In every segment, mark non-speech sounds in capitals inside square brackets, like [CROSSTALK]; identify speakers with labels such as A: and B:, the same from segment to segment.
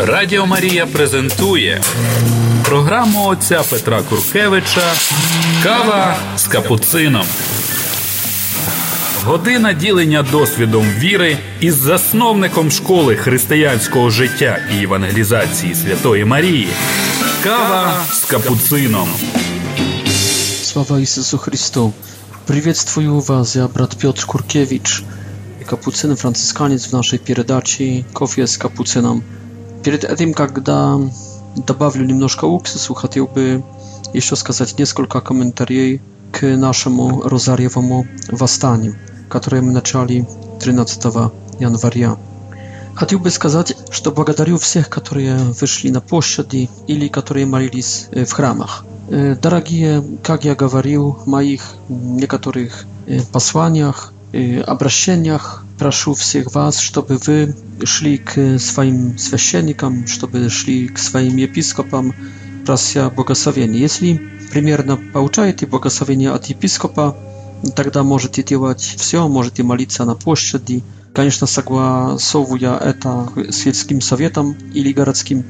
A: Радіо Марія презентує програму отця Петра Куркевича Кава з капуцином. Година ділення досвідом віри із засновником школи християнського життя і евангелізації Святої Марії. Кава з капуцином.
B: Слава Иисусу Христу! Приветствую вас, я брат Петр Куркевич, капуцин, францисканец в нашей передаче «Кофе с капуцином». Перед этим, когда добавлю немножко уксусу, хотел бы еще сказать несколько комментариев к нашему Розарьевому восстанию, которое мы начали 13 января. Хотел бы сказать, что благодарю всех, которые вышли на площади или которые молились в храмах. Дорогие, как я говорил в моих некоторых посланиях, обращениях, прошу всех вас, чтобы вы шли к своим священникам, чтобы шли к своим епископам, прося благословения. Если примерно получаете благословение от епископа, тогда можете делать все, можете молиться на площади, конечно, согласовывая это с сельским советом или городским.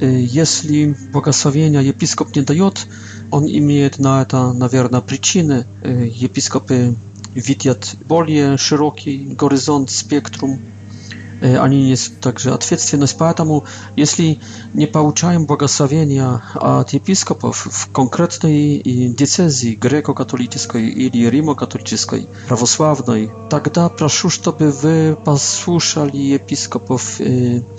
B: Если благословения епископ не дает, он имеет на это, наверное, причины. Епископы widzieć bardziej szeroki horyzont spektrum e, ani nie jest także odpowiedzialność. Dlatego jeśli nie pouczają błogosławienia od episkopów w konkretnej decyzji greko-katolickiej ili rimokatolickiej, prawosławnej, tak wtedy proszę, żeby wy posłuchali episkopów e,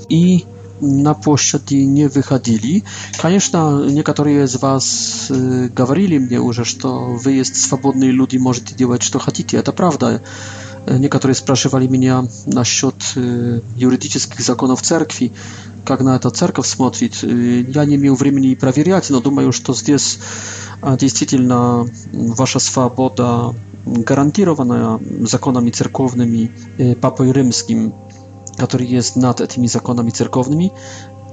B: i на площади не выходили. Конечно, некоторые из вас говорили мне уже, что вы есть свободные люди, можете делать, что хотите. Это правда. Некоторые спрашивали меня насчет юридических законов церкви, как на это церковь смотрит. Я не имел времени проверять, но думаю, что здесь действительно ваша свобода гарантированная законами церковными, Папой Римским który jest nad tymi zakonami cerkownymi.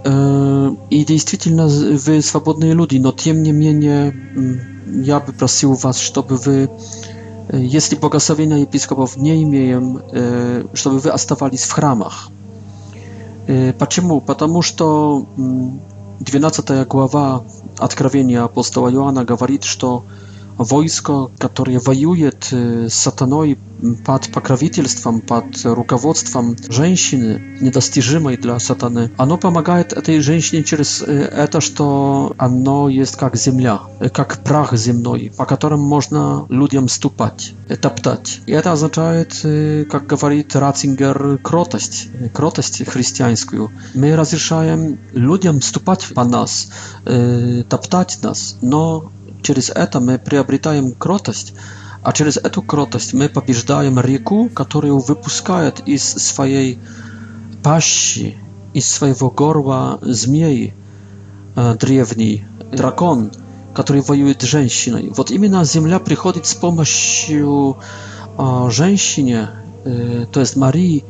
B: E, I действительно, wy swobodni ludzie, no tym niemniej mm, ja bym prosił was, żeby wy, e, jeśli błogosławienia episkopów nie imieją, e, żeby wy zostawali w chramach. Dlaczego? Ponieważ to mm, 12 głowa odkrawienia apostoła Joana mówi, że wojsko, które wojuje z satanoi pod pokrowitelstwem, pod rukowodstwem żeńszyny, niedostyżymej dla satany, ono pomaga tej żeńszynie przez to, że ono jest jak ziemia, jak prach ziemny, po którym można ludziom stupać, taptać. I to oznacza, jak mówi Ratzinger, krotość, krotość chrześcijańską. My rozrzucamy ludziom stupać po nas, taptać nas, no через это мы приобретаем кротость, а через эту кротость мы побеждаем реку, которую выпускают из своей пащи, из своего горла змеи э, древний, дракон, который воюет с женщиной. Вот именно земля приходит с помощью э, женщине, э, то есть Марии,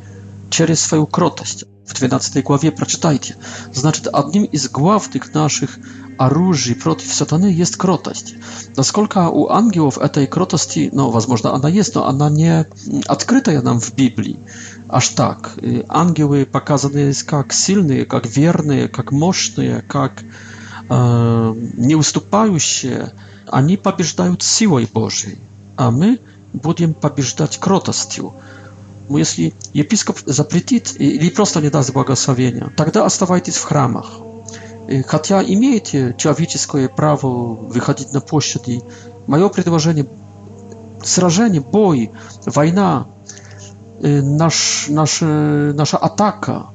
B: через свою кротость. В 12 главе прочитайте. Значит, одним из главных наших оружии против сатаны есть кротость. Насколько у ангелов этой кротости, ну, возможно, она есть, но она не открытая нам в Библии. Аж так. Ангелы показаны как сильные, как верные, как мощные, как э, не уступающие. Они побеждают силой Божьей, а мы будем побеждать кротостью. Если епископ запретит или просто не даст благословения, тогда оставайтесь в храмах. Хотя имеете человеческое право выходить на площади, мое предложение – сражение, бой, война, наш, наш, наша атака,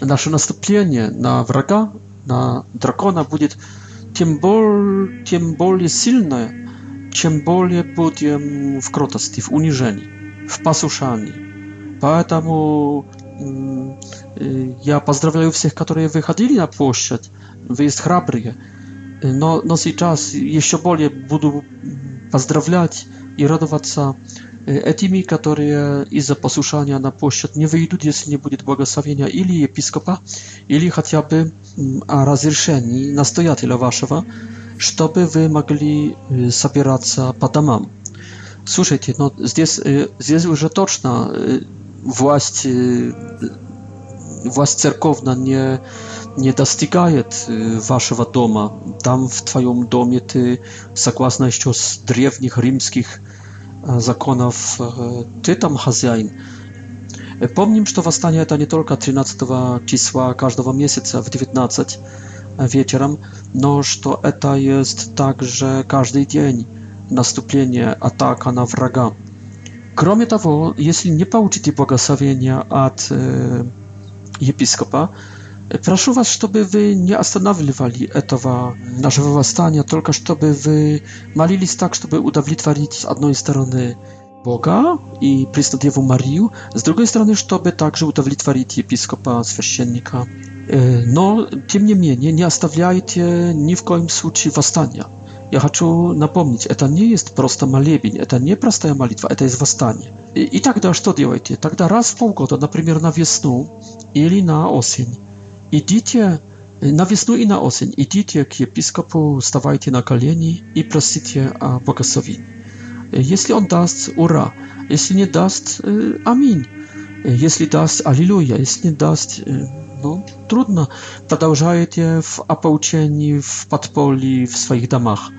B: наше наступление на врага, на дракона будет тем более, тем более сильное, чем более будем в кротости, в унижении, в послушании. Поэтому я поздравляю всех, которые выходили на площадь, Wy jest chrabrye. No, no czas jeszcze bolje budu pozdrawiać i radować się etimi, które za posłuszania na pościad nie wyjdą, jeśli nie będzie błogosławienia ili episkopa, ili chociażby mm, razirszeni, nastojatela waszego, żeby wy mogli y, zabierać się po. Słuchajcie, no, jest y, jest już toczna władz y, władz cerkowna nie не достигает вашего дома. Там, в твоем доме, ты, согласно еще с древних римских законов, ты там хозяин. Помним, что восстание это не только 13 числа каждого месяца в 19 вечером, но что это есть также каждый день наступление, атака на врага. Кроме того, если не получите благословения от э, епископа, Proszę was, żeby wy nie zastanawiali etowa naszego wstania, tylko żeby wy malili tak, żeby udawali tworzyć z jednej strony Boga i Prystodiewu Mariu, z drugiej strony, żeby także udawali tworzyć episkopa, święciennika. E, no, tym niemniej, nie, nie zostawiajcie ni w koim słuchu wstania. Ja chcę napomnieć, to nie jest prosta malebień, to nie prosta malitwa, to jest wstanie. I, tak dalej, co robicie? Tak raz w pół roku, na przykład na wiosnę, albo na osień, Идите, на весну и на осень, идите к епископу, вставайте на колени и просите о благословении. Если он даст, ура. Если не даст, аминь. Если даст, аллилуйя. Если не даст, ну, трудно. Продолжаете в ополчении, в подполье, в своих домах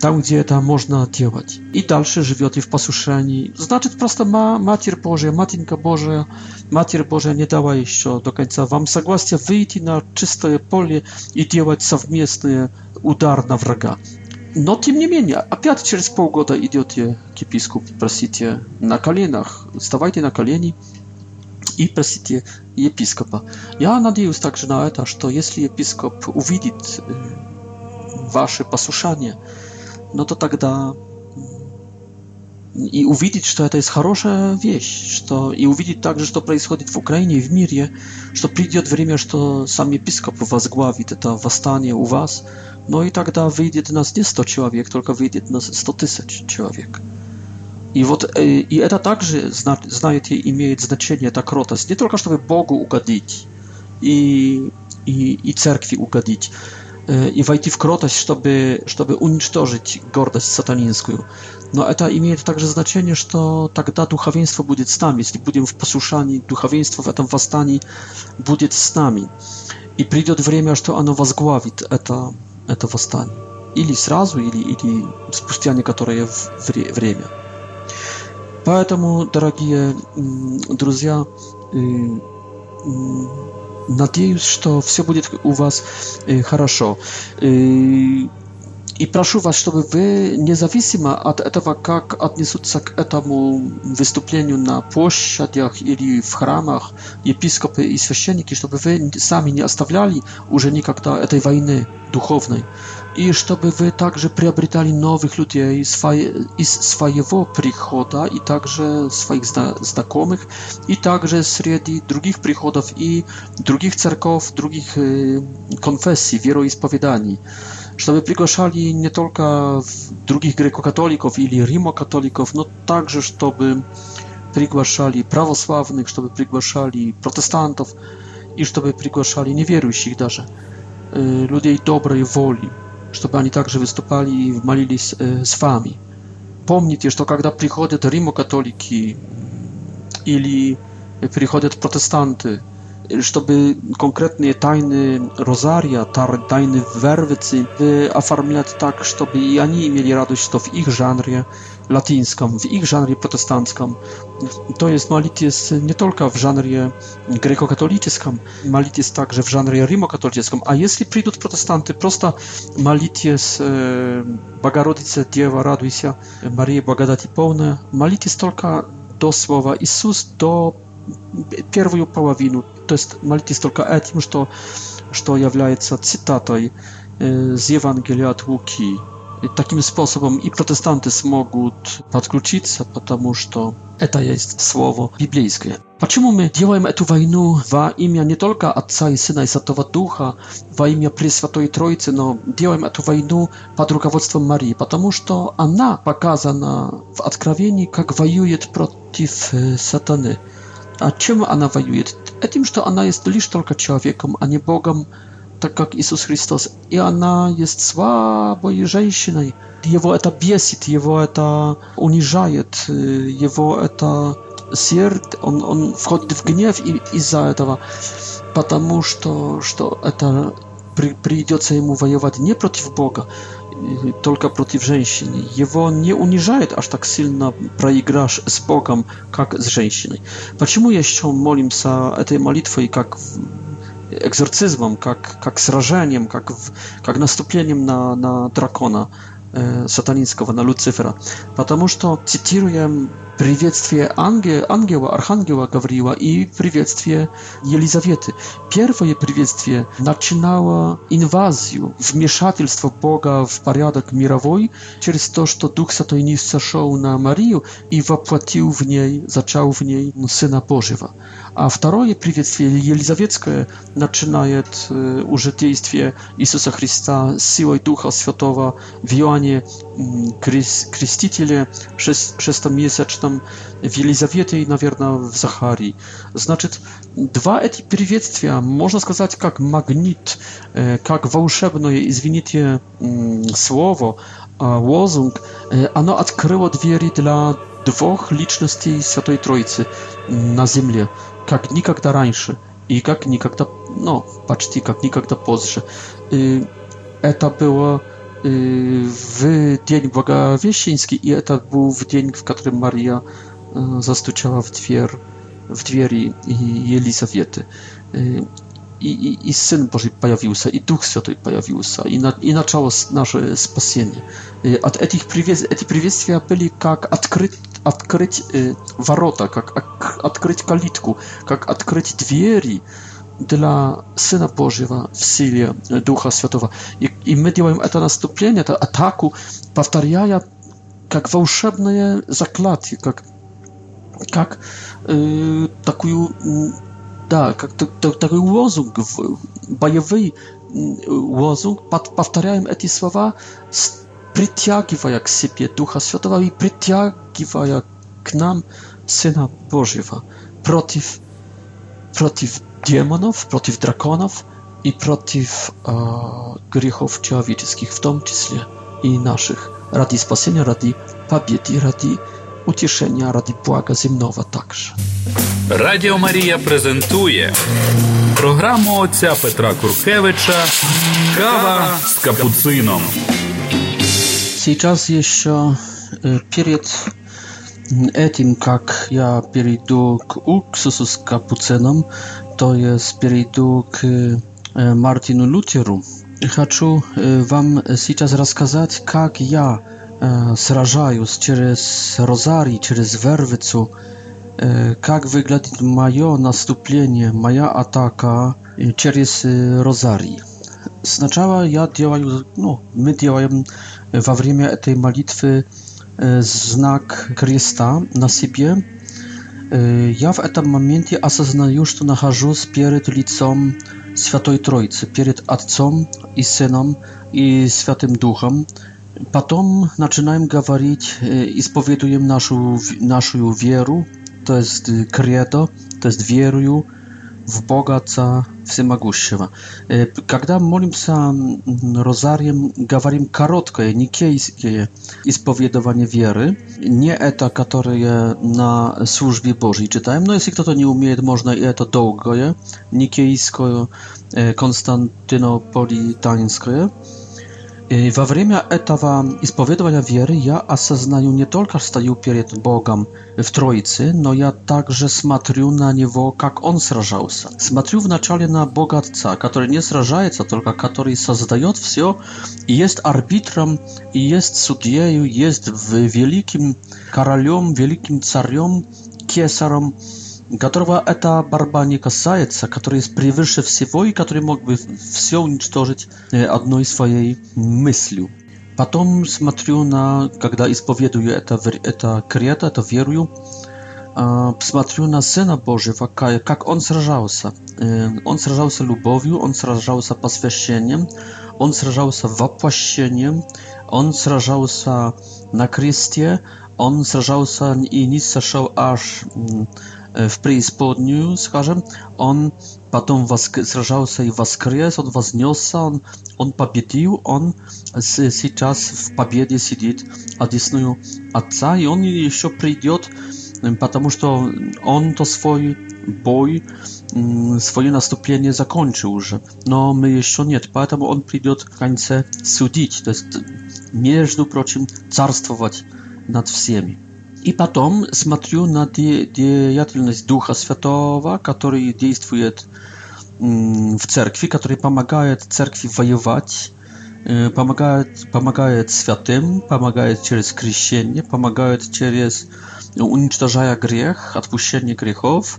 B: там, где это можно делать. И дальше живете в послушании. Значит, просто ма, Матерь Божия, Матенька Божия, Матерь Божия не дала еще до конца вам согласия выйти на чистое поле и делать совместный удар на врага. Но тем не менее, опять через полгода идете к епископу, просите на коленах, вставайте на колени и просите епископа. Я надеюсь также на это, что если епископ увидит ваше послушание, но то тогда и увидеть, что это есть хорошая вещь, что и увидеть также, что происходит в Украине и в мире, что придет время, что сам епископ возглавит это восстание у вас, но и тогда выйдет нас не 100 человек, только выйдет нас 100 тысяч человек. И вот и это также, знаете, имеет значение, эта кротость, не только чтобы Богу угодить и, и, и церкви угодить, и войти в кротость, чтобы, чтобы уничтожить гордость сатанинскую. Но это имеет также значение, что тогда духовенство будет с нами. Если будем в послушании, духовенство в этом восстании будет с нами. И придет время, что оно возглавит это, это восстание. Или сразу, или, или спустя некоторое вре время. Поэтому, дорогие друзья, Надеюсь, что все будет у вас хорошо. И прошу вас, чтобы вы, независимо от этого, как отнесутся к этому выступлению на площадях или в храмах, епископы и священники, чтобы вы сами не оставляли уже никогда этой войны духовной i żeby wy także przyobrytali nowych ludzi i swojego przychoda i także swoich znajomych i także z wśród drugich przychodów i drugich cerkow, drugich y, konfesji, wieroispowiadani. Żeby przygłaszali nie tylko drugich grekokatolików ili rimokatolików, no także żeby przygłaszali prawosławnych, żeby przygłaszali protestantów i żeby przygłaszali niewierujących darze, y, ludzi dobrej woli чтобы они также выступали и молились с вами. Помните, что когда приходят римо-католики или приходят протестанты, чтобы конкретные тайны Розария, тайны Вервицы оформлять так, чтобы и они имели радость, что в их жанре латинском, в их жанре протестантском to jest malit jest nie tylko w żanrze grekokatolickim, malit jest także w żanrze rimokatolickim, a jeśli przyjdą protestanty, prosta malit jest e, Bogorodice, Dziewa, raduj się, Maria, благодати pełne, malit jest tylko do słowa. Jezus, do первую половину, то есть молитесь только этим, что, что является цитатой из Евангелия от Луки takim sposobem i protestantyzm mógł podkrócić, ponieważ to eta jest słowo biblijskie. Dlaczego my działamy tę wojnę w imię nie tylko Ojca i Syna i Świętego Ducha, w imię Preświętej Trójcy, no działamy tę wojnę pod rukowodstwem Marii, ponieważ to ona pokazana w odkrywieniu, jak wojuje przeciw satany. A czym ona wojuje? E, tym, że ona jest tylko człowiekiem, a nie Bogiem. Так как Иисус Христос. И она есть слабой женщиной. Его это бесит, его это унижает, его это серд, он, он входит в гнев из-за этого. потому что, что это при, придется ему воевать не против Бога, только против женщины. Его не унижает аж так сильно проиграш с Богом, как с женщиной. Почему еще молимся этой молитвой как egzorcyzmom, jak, jak srażeniem, jak, jak nastąpieniem na, na drakona e, satanińskiego, na Lucyfera. Dlatego, że cytuję приветствие ангела, ангела, архангела Гавриила и приветствие Елизаветы. Первое приветствие начинало инвазию, вмешательство Бога в порядок мировой через то, что Дух Святой не сошел на Марию и воплотил в ней, зачал в ней Сына Божьего. А второе приветствие елизаветское начинает уже действие Иисуса Христа силой Духа Святого в Иоанне крестителя шестомесячном в Елизавете и, наверное, в Захарии. Значит, два эти приветствия, можно сказать, как магнит, как волшебное, извините, слово, лозунг, оно открыло двери для двух личностей Святой Троицы на земле, как никогда раньше и как никогда, ну, почти как никогда позже. Это было w Dzień Błogowieściński i etap był w dzień, w którym Maria e, zastuciała w, dwier, w drzwi Elizawiety. E, I, i, I Syn Boży pojawił się, i Duch Święty pojawił się, i, na, i zaczęło nasze spasienie. От этих приветствий, эти приветствия были как открыть, открыть ворота, как открыть калитку, как dla Syna Bożego w sile Ducha Świętego. I, my działamy to nastąpienie, to ataku, powtarzając jak wałszebne zaklatki, jak, jak y, e, taką, y, da, jak to, taki łozung, bojowy y, łozung, powtarzając te słowa, przyciągając k siebie Ducha Świętego i przyciągając k nam Syna Bożego, przeciw, przeciw demonów, przeciw drakonów i przeciw e, grzechów człowieczych, w tym числе i naszych, radi spasienia, radi победy, radi ucieszenia, radi błaga ziemnego także.
A: Radio Maria prezentuje program ojca Petra Kurkiewicza Kawa z kapucyną.
B: Teraz jeszcze przed tym, jak ja przejdę do uksusu z kapucyną, to jest spiritu к Мартину Лютеру. Хочу вам сейчас рассказать, как я сражаюсь через розарий, через вервицу, как выглядит мое наступление, моя атака через розарий. Сначала я делаю, ну, мы делаем во время этой молитвы знак креста на себе, Я в этом моменте осознаю, что нахожусь перед лицом Святой Троицы, перед Отцом и Сыном и Святым Духом. Потом начинаем говорить, исповедуем нашу, нашу веру, то есть кредо, то есть верую, в Бога-Отца Всемогущего. Когда молимся розарием, говорим короткое, никейские исповедование веры, не это, которое на службе Божьей читаем, но если кто-то не умеет, можно и это долгое, никейское, константинополитанское, Во время этого исповедования веры я осознаю не только стою перед Богом в Троице, но я также смотрю на Него, как Он сражался. Смотрю вначале на Бога Отца, который не сражается, только который создает все, и есть арбитром, и есть судьей, есть великим королем, великим царем, кесаром, которого эта борьба не касается, который есть превыше всего и который мог бы все уничтожить одной своей мыслью. Потом смотрю на, когда исповедую это, это кредо, это верую, смотрю на Сына Божьего, как Он сражался. Он сражался любовью, Он сражался посвящением, Он сражался воплощением, Он сражался на кресте, Он сражался и не сошел аж в преисподнюю, скажем, он потом воск... сражался и воскрес, он вознесся, он, он победил, он с... сейчас в победе сидит одесную Отца, и он еще придет, потому что он то свой бой, свое наступление закончил уже, но мы еще нет, поэтому он придет в конце судить, то есть, между прочим, царствовать над всеми. И потом смотрю на де деятельность Духа Святого, который действует в церкви, который помогает церкви воевать, помогает, помогает святым, помогает через крещение, помогает через уничтожая грех, отпущение грехов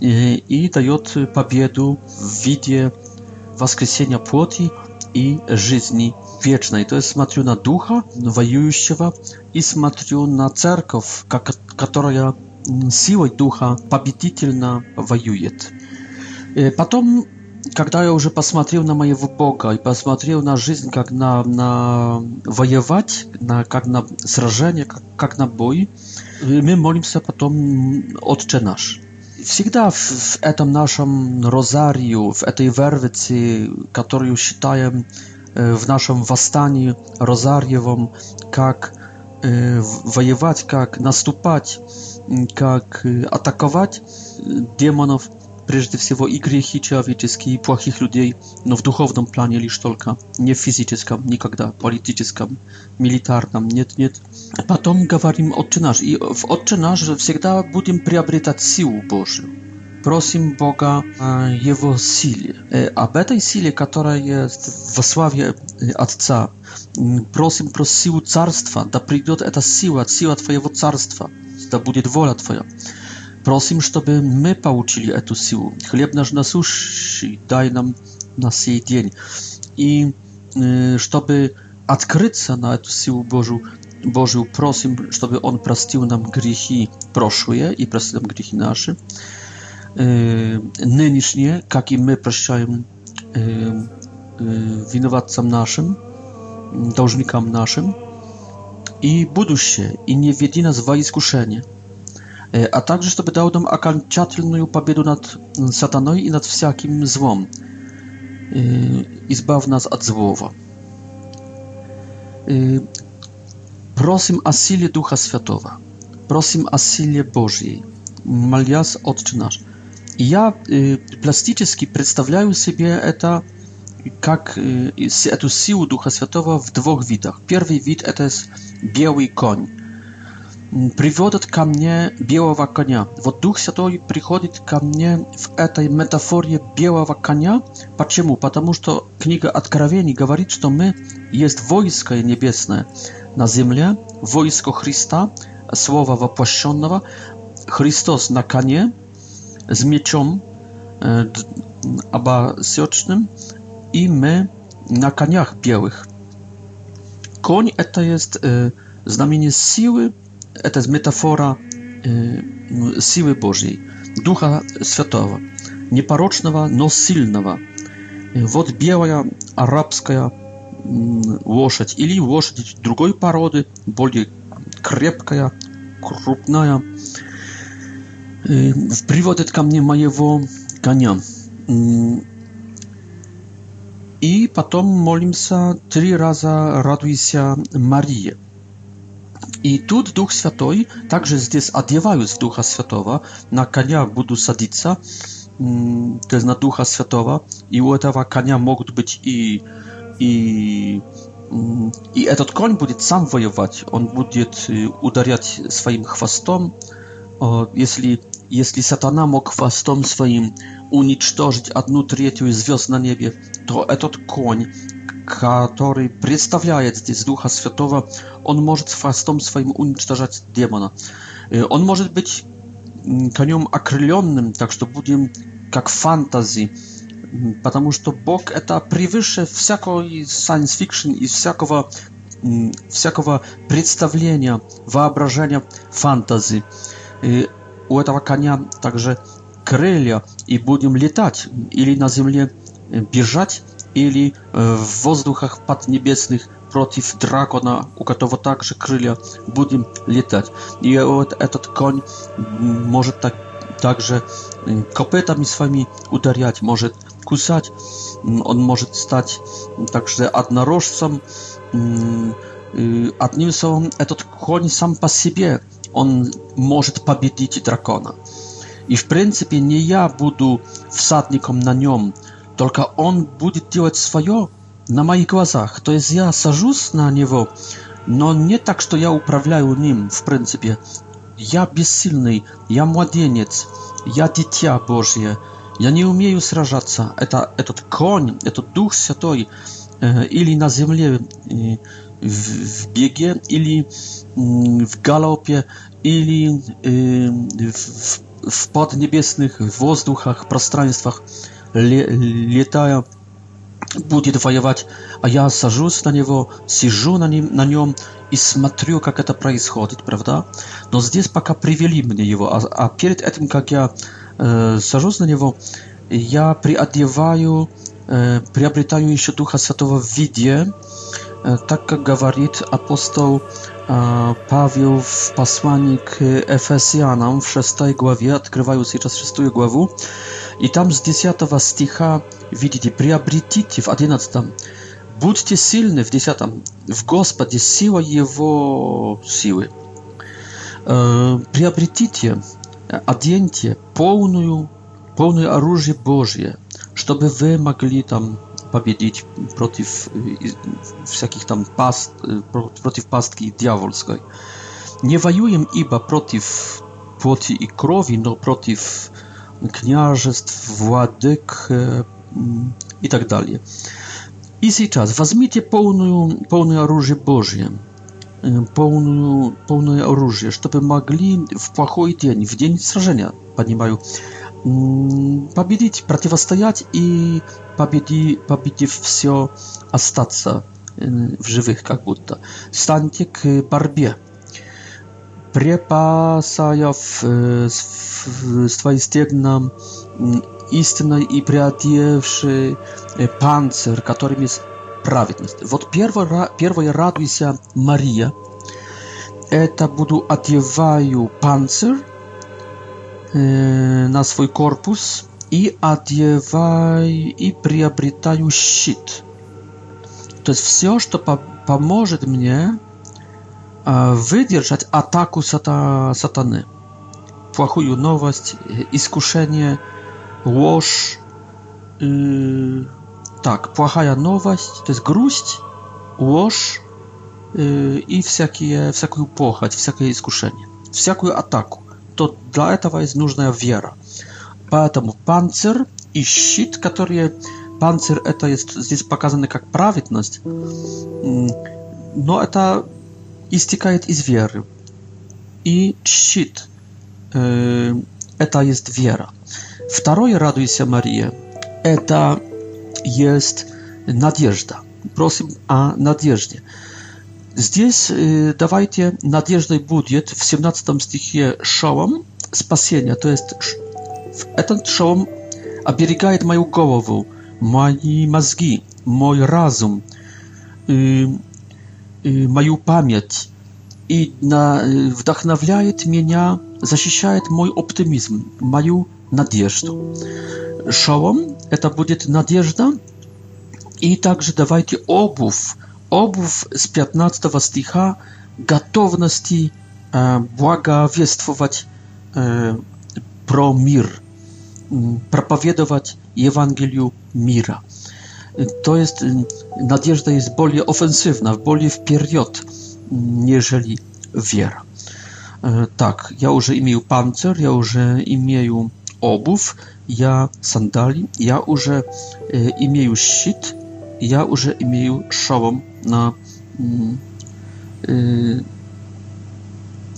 B: и, и дает победу в виде воскресения плоти и жизни wiecznej. To jest matriona ducha, wojującego i matriona cerkow, która mm, siłą ducha pobytitelna wojuje. Potem, kiedy ja już patrzyłem na mojego e, Boga i patrzyłem na życie, jak na, na wojować, na, jak na zrażenie, jak, na bój, e, my modlimy się potem mm, Otcze Nasz. Всегда в этом нашем розарию, в этой вервице, которую считаем в нашем восстании Розарьевом, как воевать, как наступать, как атаковать демонов, прежде всего и грехи человеческие, и плохих людей, но в духовном плане лишь только, не в физическом, никогда, политическом, милитарном, нет, нет. Потом говорим «Отче наш», и в «Отче наш» всегда будем приобретать силу Божию prosím Boga Jego sile. A w tej sile, która jest w sławie Отца, просим про силу Царства, да придет эта сила, сила Твоего Царства, да будет воля Твоя. Просим, чтобы мы получили эту силу. Хлеб наш насущий дай нам на сей день. И э, чтобы открыться на эту силу Божию, Божию, просим, чтобы Он простил нам грехи прошлые и простил нам грехи наши нынешние, как и мы прощаем виноватцам нашим, должникам нашим, и будущее, и не введи нас во искушение, а также чтобы дал нам окончательную победу над сатаной и над всяким злом, избав нас от злого. Просим о силе Духа Святого, просим о силе Божьей, молясь Отче наш – И я э, пластически представляю себе это как э, эту силу Духа Святого в двух видах. Первый вид это белый конь. Приводит ко мне белого коня. Вот Дух Святой приходит ко мне в этой метафоре белого коня. Почему? Потому что книга Откровений говорит, что мы есть войско небесное на земле, войско Христа, Слово воплощенного, Христос на коне, z mieczem e, abasjocznym i my na koniach białych. Koń to jest e, znamienie siły, to jest metafora e, siły Bożej, Ducha Świętego, nieporocznego, no silnego. Вот белая арабская лошадь или лошадь другой породы, более крепкая, крупная. В привод это ко мне моего коня. И потом молимся три раза радуйся Марии. И тут Дух Святой, также здесь одеваюсь в Духа Святого, на коня буду садиться, то есть на Духа Святого, и у этого коня могут быть и, и, и этот конь будет сам воевать, он будет ударять своим хвостом, если jeśli satana mógł chwastom swoim unicztożyć jedną trzecią zwiast na niebie, to etot koń, który przedstawiaje z Ducha Świętego, on może chwastom swoim unicztażać demona. Y, on może być mm, koniem akrylionym, tak że będzie jak fantazji, mm, ponieważ to Bóg e to przewyższe wszelkiej science fiction i wszelkiego mm, wszelkiego przedstawienia, wyobrażenia, fantazji. Y, у этого коня также крылья, и будем летать, или на земле бежать, или в воздухах поднебесных против дракона, у которого также крылья, будем летать. И вот этот конь может так, также копытами своими ударять, может кусать, он может стать также однорожцем. Одним словом, этот конь сам по себе он может победить дракона. И в принципе не я буду всадником на нем, только он будет делать свое на моих глазах. То есть я сажусь на него, но не так, что я управляю ним, в принципе. Я бессильный, я младенец, я дитя Божье. Я не умею сражаться. Это этот конь, этот Дух Святой, э, или на земле э, w, w biegie, ili w galopie, ili w, w podniebiesnych воздухах, пространствах ле, летая, будет воевать, а я сажусь на него, сижу на, ним, на нем и смотрю, как это происходит, правда? Но здесь пока привели мне его, а, а перед этим, как я э, сажусь на него, я приодеваю, э, приобретаю еще Духа Святого в виде, э, tak jak mówi apostoł e, Paweł w posłaniu k Efesjanom w 6 głowie, odkrywając się czas 6 głowę, i tam z 10 sticha widzicie, priabrytycie w 11, bądźcie silni w 10, w Gospodzie siła Jego siły. E, priabrytycie, odjęcie pełną, pełną oruzie Bożie, żeby wy mogli tam powiedzieć przeciw y, wszelkich tam past, y, przeciw pastki diabolskiej. Nie wajuję iba przeciw płoci i krowi, no przeciw kniażestw, władyk e, i tak dalej. I teraz, weźmijcie pełne oruże Boże, pełne oruże, żeby mogli w płachy dzień, w dzień strażenia, panie mają победить, противостоять и победи, победив все, остаться в живых как будто. Станьте к борьбе. Препасая свои стегна истинной и приодевший панцирь, которым есть праведность. Вот первое, первое радуйся, Мария. Это буду одеваю панцирь, E, na swój korpus i adiewaj i priabritaju shit. To jest wszystko, co pomoże mnie e, wydrzeć ataku sata, satany. Płachuju nowość, iskuszenie, łoż. Y, tak, płachaja nowość, to jest gruść, łoż yy, i wsiakie, wsiakuj pochać, wsiakie iskuszenie, wsiakuj ataku. То для этого есть нужная вера. Поэтому панцирь и щит, которые... Панцирь это есть здесь показано как праведность, но это истекает из веры. И щит э, это есть вера. Второе, радуйся, Мария, это есть надежда. Просим о надежде. Здесь давайте надеждой будет в 17 стихе шалом спасения, то есть этот шалом оберегает мою голову, мои мозги, мой разум, мою память и вдохновляет меня, защищает мой оптимизм, мою надежду. Шалом – это будет надежда, и также давайте обувь obów z 15 стиха готовности э, благовествовать э, про мир, проповедовать Евангелию мира. To jest, nadzieja jest bardziej ofensywna, bardziej wpierdziot, jeżeli wiera. E, tak, ja już imieju pancer, ja już imieju obuw, ja sandali, ja już imieju щит, ja już imieju szołom na,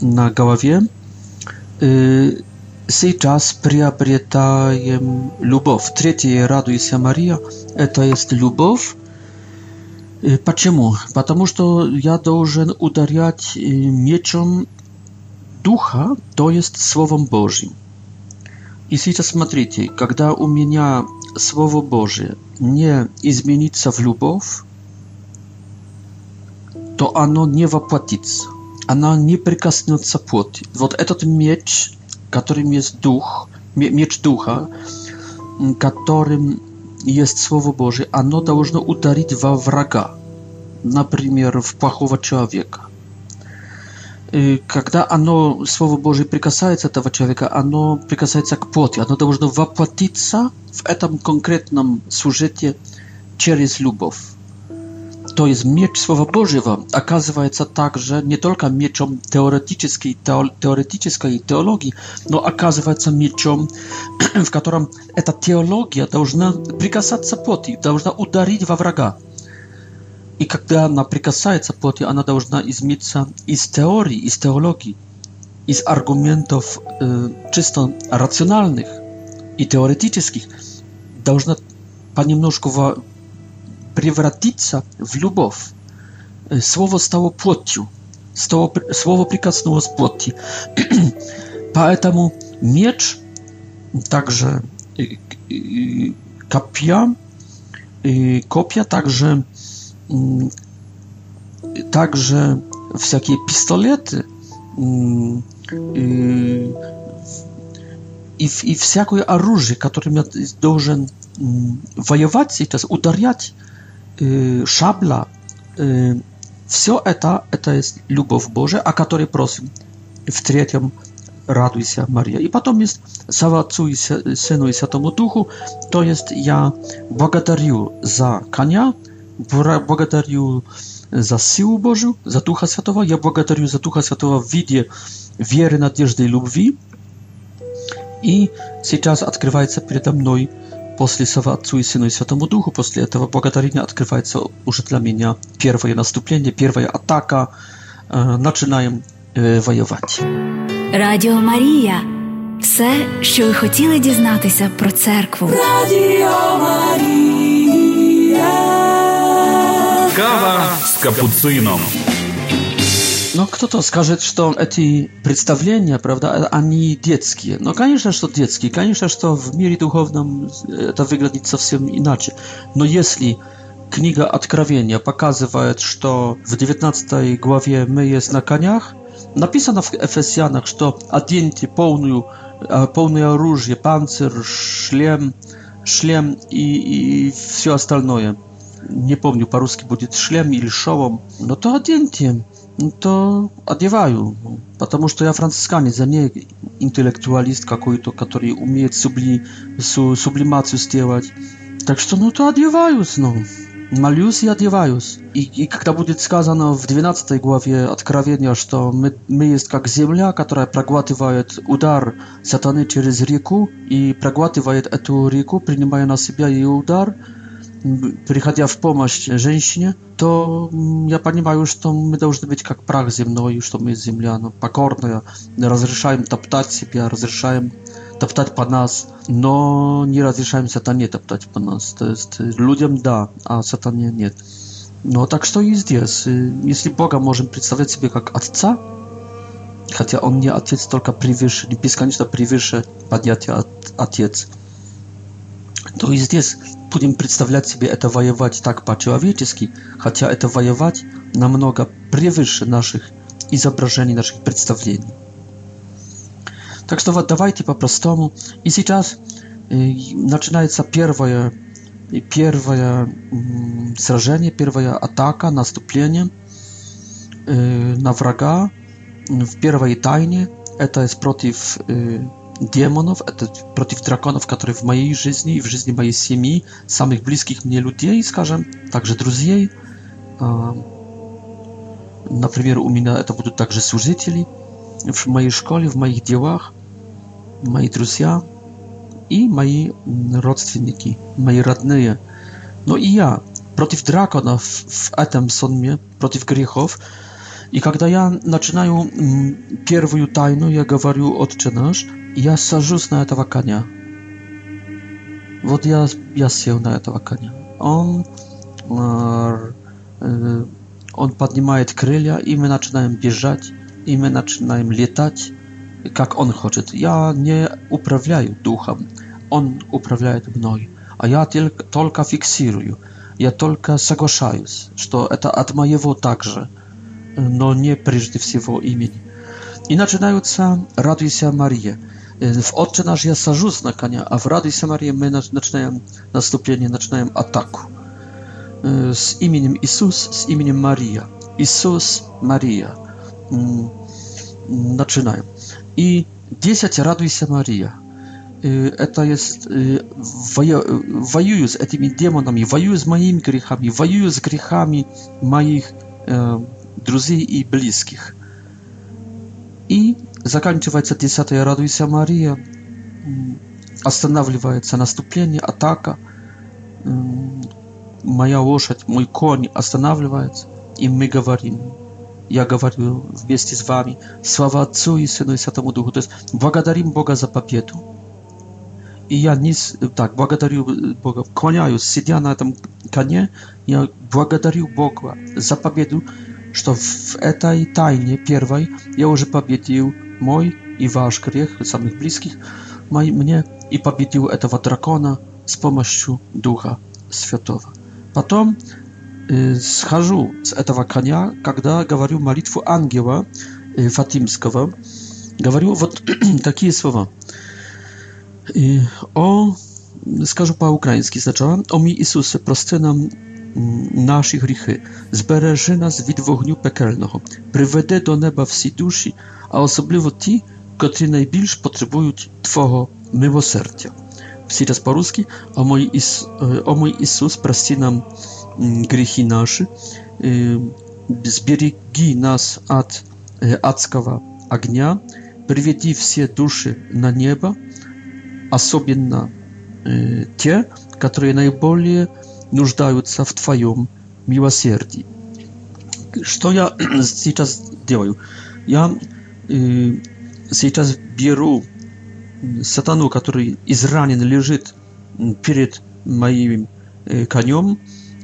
B: na голове Сейчас приобретаем любовь. Третье, радуйся, Мария, это есть любовь. Почему? Потому что я должен ударять мечом Духа, то есть Словом Божьим. И сейчас смотрите, когда у меня Слово Божие не изменится в любовь, то оно не воплотится. Оно не прикоснется плоти. Вот этот меч, которым есть дух, меч духа, которым есть Слово Божие, оно должно ударить во врага, например, в плохого человека. И когда оно, Слово Божие, прикасается этого человека, оно прикасается к плоти, оно должно воплотиться в этом конкретном сюжете через любовь to есть меч Слова Божьего оказывается также не только мечом теоретической, теоретической теологии, но оказывается мечом, в котором эта теология должна прикасаться плоти, должна ударить во врага. И когда она прикасается плоти, она должна измениться из теории, из теологии, из аргументов э, чисто рациональных и теоретических, должна понемножку во, превратиться в любовь. Слово стало плотью. Слово, слово прикоснулось плоти. Поэтому меч, также копья, копья также, также всякие пистолеты и, и, и всякое оружие, которым я должен воевать, это ударять, шабла, все это, это есть любовь Божия, о которой просим в третьем радуйся, Мария. И потом есть слава Отцу и Сыну и Святому Духу, то есть я благодарю за коня, благодарю за силу Божию, за Духа Святого, я благодарю за Духа Святого в виде веры, надежды и любви. И сейчас открывается передо мной после слова Отцу и Сыну и Святому Духу, после этого благодарение открывается уже для меня. Первое наступление, первая атака. Начинаем воювати.
C: Радіо Марія. Все, що ви хотіли дізнатися про церкву. Радіо
A: Марія. Кава з капуцином.
B: No kto to скажет, что эти представления, правда, они детские? No конечно, что детские. Конечно, что в мире духовном это выглядит совсем иначе. Но если книга Откровения показывает, что в 19 главе мы есть на конях, написано в Ефесянах, что оденьте полную, полное оружие, панцирь, шлем, шлем и, и все остальное. Не помню, по-русски будет шлем или шовом. Но то оденьте то одеваю, потому что я францисканец, а не интеллектуалист какой-то, который умеет субли, су, сублимацию сделать. Так что, ну, то одеваюсь, ну, молюсь и одеваюсь. И, и когда будет сказано в 12 главе Откровения, что мы, мы есть как земля, которая проглатывает удар сатаны через реку и проглатывает эту реку, принимая на себя ее удар, приходя в помощь женщине, то я понимаю, что мы должны быть как прах земной, что мы земля ну, покорная, разрешаем топтать себя, разрешаем топтать по нас, но не разрешаем сатане топтать по нас. То есть людям да, а сатане нет. Но так что и здесь. Если Бога можем представлять себе как Отца, хотя Он не Отец, только превыше, бесконечно превыше понятия от, Отец, то и здесь будем представлять себе это воевать так по-человечески, хотя это воевать намного превыше наших изображений, наших представлений. Так что вот давайте по-простому. И сейчас э, начинается первое, первое э, сражение, первая атака, наступление э, на врага в первой тайне. Это против э, demonów, e, przeciw drakonów, które w mojej życiu i w życiu mojej семьи, samych bliskich mnie ludzi, скажем, także друзей. Na przykład u mnie to będą także służycieli w mojej szkole, w moich dziełach, moi друзья i moi rodzinniki, moi radnie. No i ja przeciw drakonów w etem sonmie, przeciw grzechów. I kiedy ja zaczynam pierwszą tajną, ja mówię, Ojcze Я сажусь на этого коня. Вот я, я сел на этого коня. Он, э, он поднимает крылья, и мы начинаем бежать, и мы начинаем летать, как он хочет. Я не управляю духом, он управляет мной, а я только, только фиксирую. Я только соглашаюсь, что это от моего также, но не прежде всего имени. И начинаются «Радуйся, Мария», w oczy nasz ja sarzus a w Rady Samarii my zaczynamy nastąpienie, zaczynamy ataku. Y, z imieniem Jezus, z imieniem Maria. Jezus, Maria. Mm, mm, Zaczynają. I 10 raduj się Maria. Y, to jest y, wojuję z tymi demonami, wojuję z moimi grzechami, wojuję z grzechami moich przyjaciół i bliskich. I заканчивается 10 «Радуйся, Мария», останавливается наступление, атака, моя лошадь, мой конь останавливается, и мы говорим, я говорю вместе с вами, слава Отцу и Сыну и Святому Духу. То есть благодарим Бога за победу. И я не так благодарю Бога, клоняюсь, сидя на этом коне, я благодарю Бога за победу, что в этой тайне первой я уже победил мой и ваш грех самых близких мне и победил этого дракона с помощью Духа Святого. Потом э, схожу с этого коня, когда говорю молитву ангела э, Фатимского, говорю вот такие слова. И, о, скажу по-украински сначала, о ми Иисусе, прости нам наші гріхи, збережи нас від вогню пекельного, приведи до неба всі душі, а особливо ті, котрі найбільш потребують Твого милосердя. Всераз по-русски, о мой, Ис... о мой Иисус, прости нам грехи наши, сбереги нас от адского огня, приведи все души на небо, особенно те, которые наиболее нуждаются в Твоем милосердии. Что я сейчас делаю? Я сейчас беру сатану, который изранен лежит перед моим конем,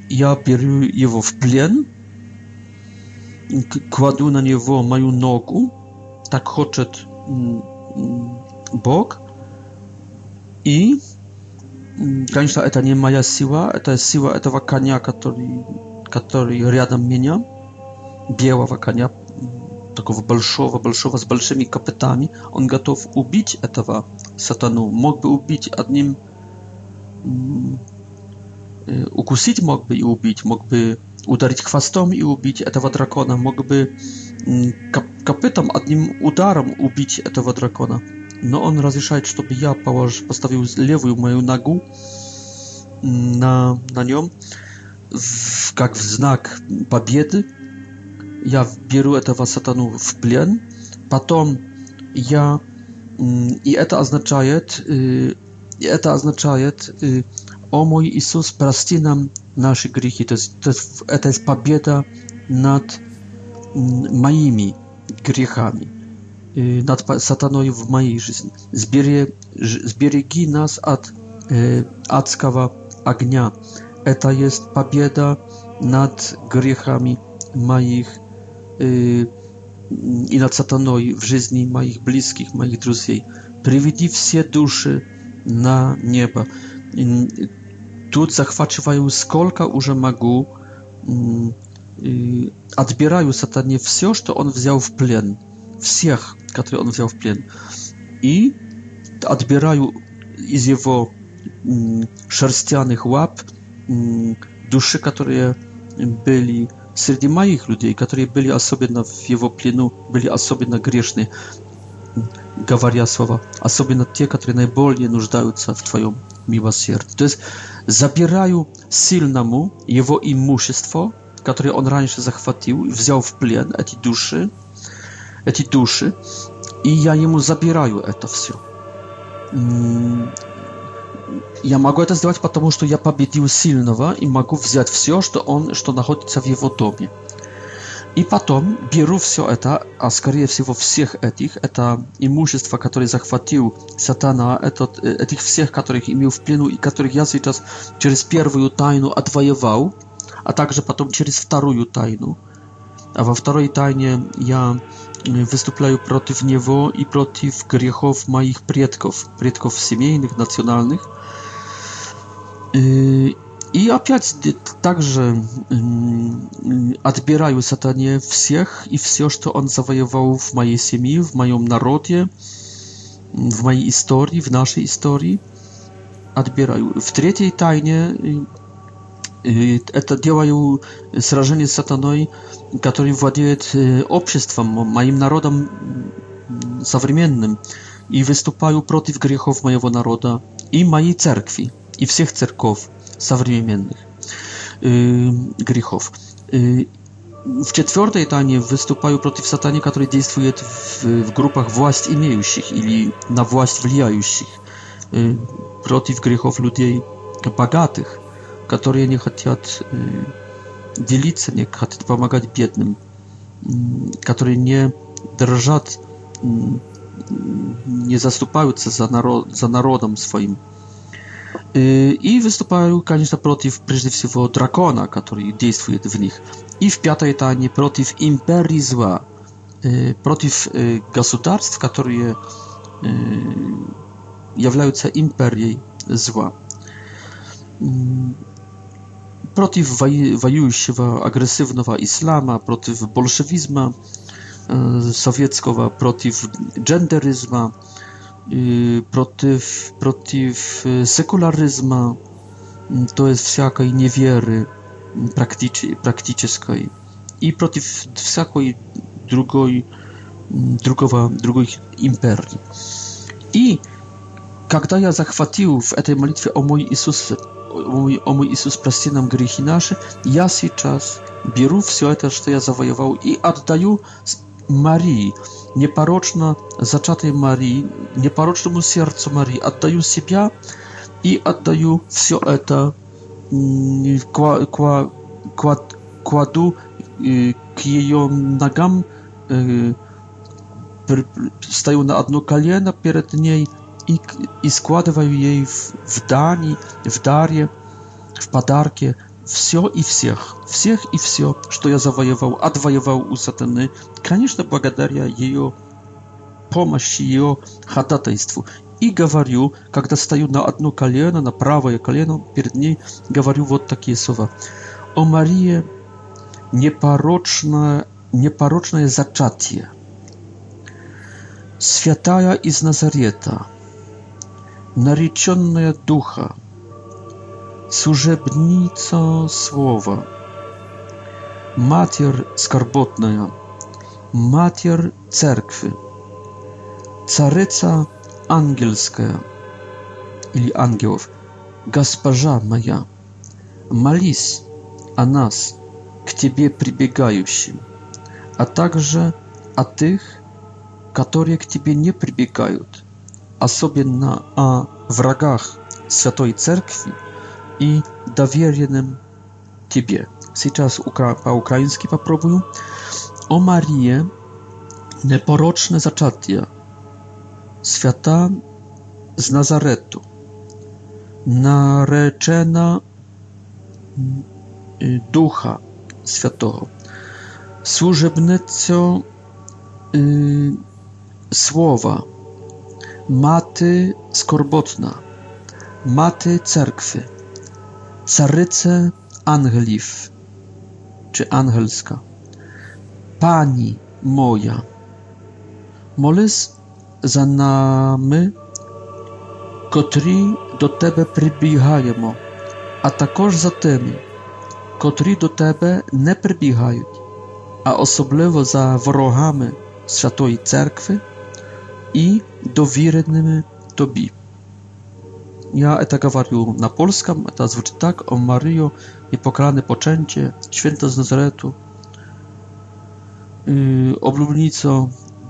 B: я беру его в плен, кладу на него мою ногу, так хочет Бог, и, конечно, это не моя сила, это сила этого коня, который, который рядом меня, белого коня, такого большого-большого с большими копытами. Он готов убить этого сатану. Мог бы убить одним... Укусить мог бы и убить. Мог бы ударить хвостом и убить этого дракона. Мог бы копытом одним ударом убить этого дракона. Но он разрешает, чтобы я поставил левую мою ногу на, на нем, в, как в знак победы, я беру этого сатану в плен, потом я... И это означает, и это означает, о мой Иисус, прости нам наши грехи. То есть, то есть это есть победа над моими грехами, над сатаной в моей жизни. Сбереги, сбереги нас от адского огня. Это есть победа над грехами моих и над сатаной в жизни моих близких, моих друзей. Приведи все души на небо. И тут захвачиваю сколько уже могу, отбираю сатане все, что он взял в плен, всех, которые он взял в плен, и отбираю из его шерстяных лап души, которые были Среди моих людей, которые были особенно в его плену, были особенно грешны, говоря слова, особенно те, которые наиболее нуждаются в твоем милосердии. То есть забираю сильному его имущество, которое он раньше захватил, взял в плен эти души, эти души, и я ему забираю это все. Я могу это сделать, потому что я победил сильного и могу взять все, что он, что находится в его доме. И потом беру все это, а скорее всего всех этих, это имущество, которое захватил сатана, этот, этих всех, которых имел в плену и которых я сейчас через первую тайну отвоевал, а также потом через вторую тайну. А во второй тайне я выступаю против него и против грехов моих предков, предков семейных, национальных. Y, I opять także odbierają mm, y, satanie wszystkich i wszystko, co on zawojował w mojej семьi, w moim narodzie, w mojej historii, w naszej historii. Odbierają. W trzeciej tajnie y, e, to działają zrażenie z satanoi, który właduje obszestwem, moim narodem mm, zawrmiennym i występują przeciw grzechów mojego narodu i mojej cerkwi и всех церков современных э, грехов. В четвертой тане выступаю против сатани, который действует в, в группах власть имеющих или на власть влияющих, э, против грехов людей богатых, которые не хотят э, делиться, не хотят помогать бедным, э, которые не дрожат, э, не заступаются за, народ, за народом своим и выступаю, конечно, против, прежде всего, дракона, который действует в них. И в пятой тайне против империи зла, против государств, которые являются империей зла. Против воюющего агрессивного ислама, против большевизма советского, против джендеризма, Y, protyw, protyw y, sekularyzmu, mm, to jest wszelkiej niewiery mm, praktycznej i przeciw wszelkiej drugiej mm, drugowa, drugich imperii. I kiedy ja zachwatił w tej modlitwie o mój Jezus, o mój Jezus, proste nam grzechy nasze, ja teraz biorę wszystko to, co ja zawojował i oddaję Marii непорочно зачатой Марии, непорочному сердцу Марии. Отдаю себя и отдаю все это, ква, ква, ква, кладу к ее ногам, стою на одно колено перед ней и, и складываю ей в, в дани, в даре, в подарке – все и всех, всех и все, что я завоевал, отвоевал у сатаны, конечно, благодаря ее помощи, ее ходатайству. И говорю, когда стою на одно колено, на правое колено, перед ней говорю вот такие слова. О Мария, непорочное, непорочное зачатие, святая из Назарета, нареченная Духа, służebnico słowa. Matier skarbotna, matier cerkwy, caryca angielska, ili angielów, gasparza moja, malis, a nas, k ciebie przybiegającym, a także a tych, które k ciebie nie przybiegają, a sobie na a wrogach Святой Церкви, и доверенным тебе. Сейчас укра по-украински попробую. О Марии, непорочne zaczęcie, świata z Nazaretu, nareczena y, Ducha Świętego, służebnicą y, słowa, maty skorbotna, maty cerkwy, Caryce Angeliw, czy angelska. Pani moja, molis za nami, kotri do tebe przybijajemo, a takoż za tymi, kotri do tebe nie przybijają, a osobliwo za wrogami z Świętej Cerkwy i dowiernymi tobie. Ja eta gawariu na polskam, eta zwróć tak, o Maryjo, niepokalane poczęcie, święta z Nazaretu, yy, oblubnico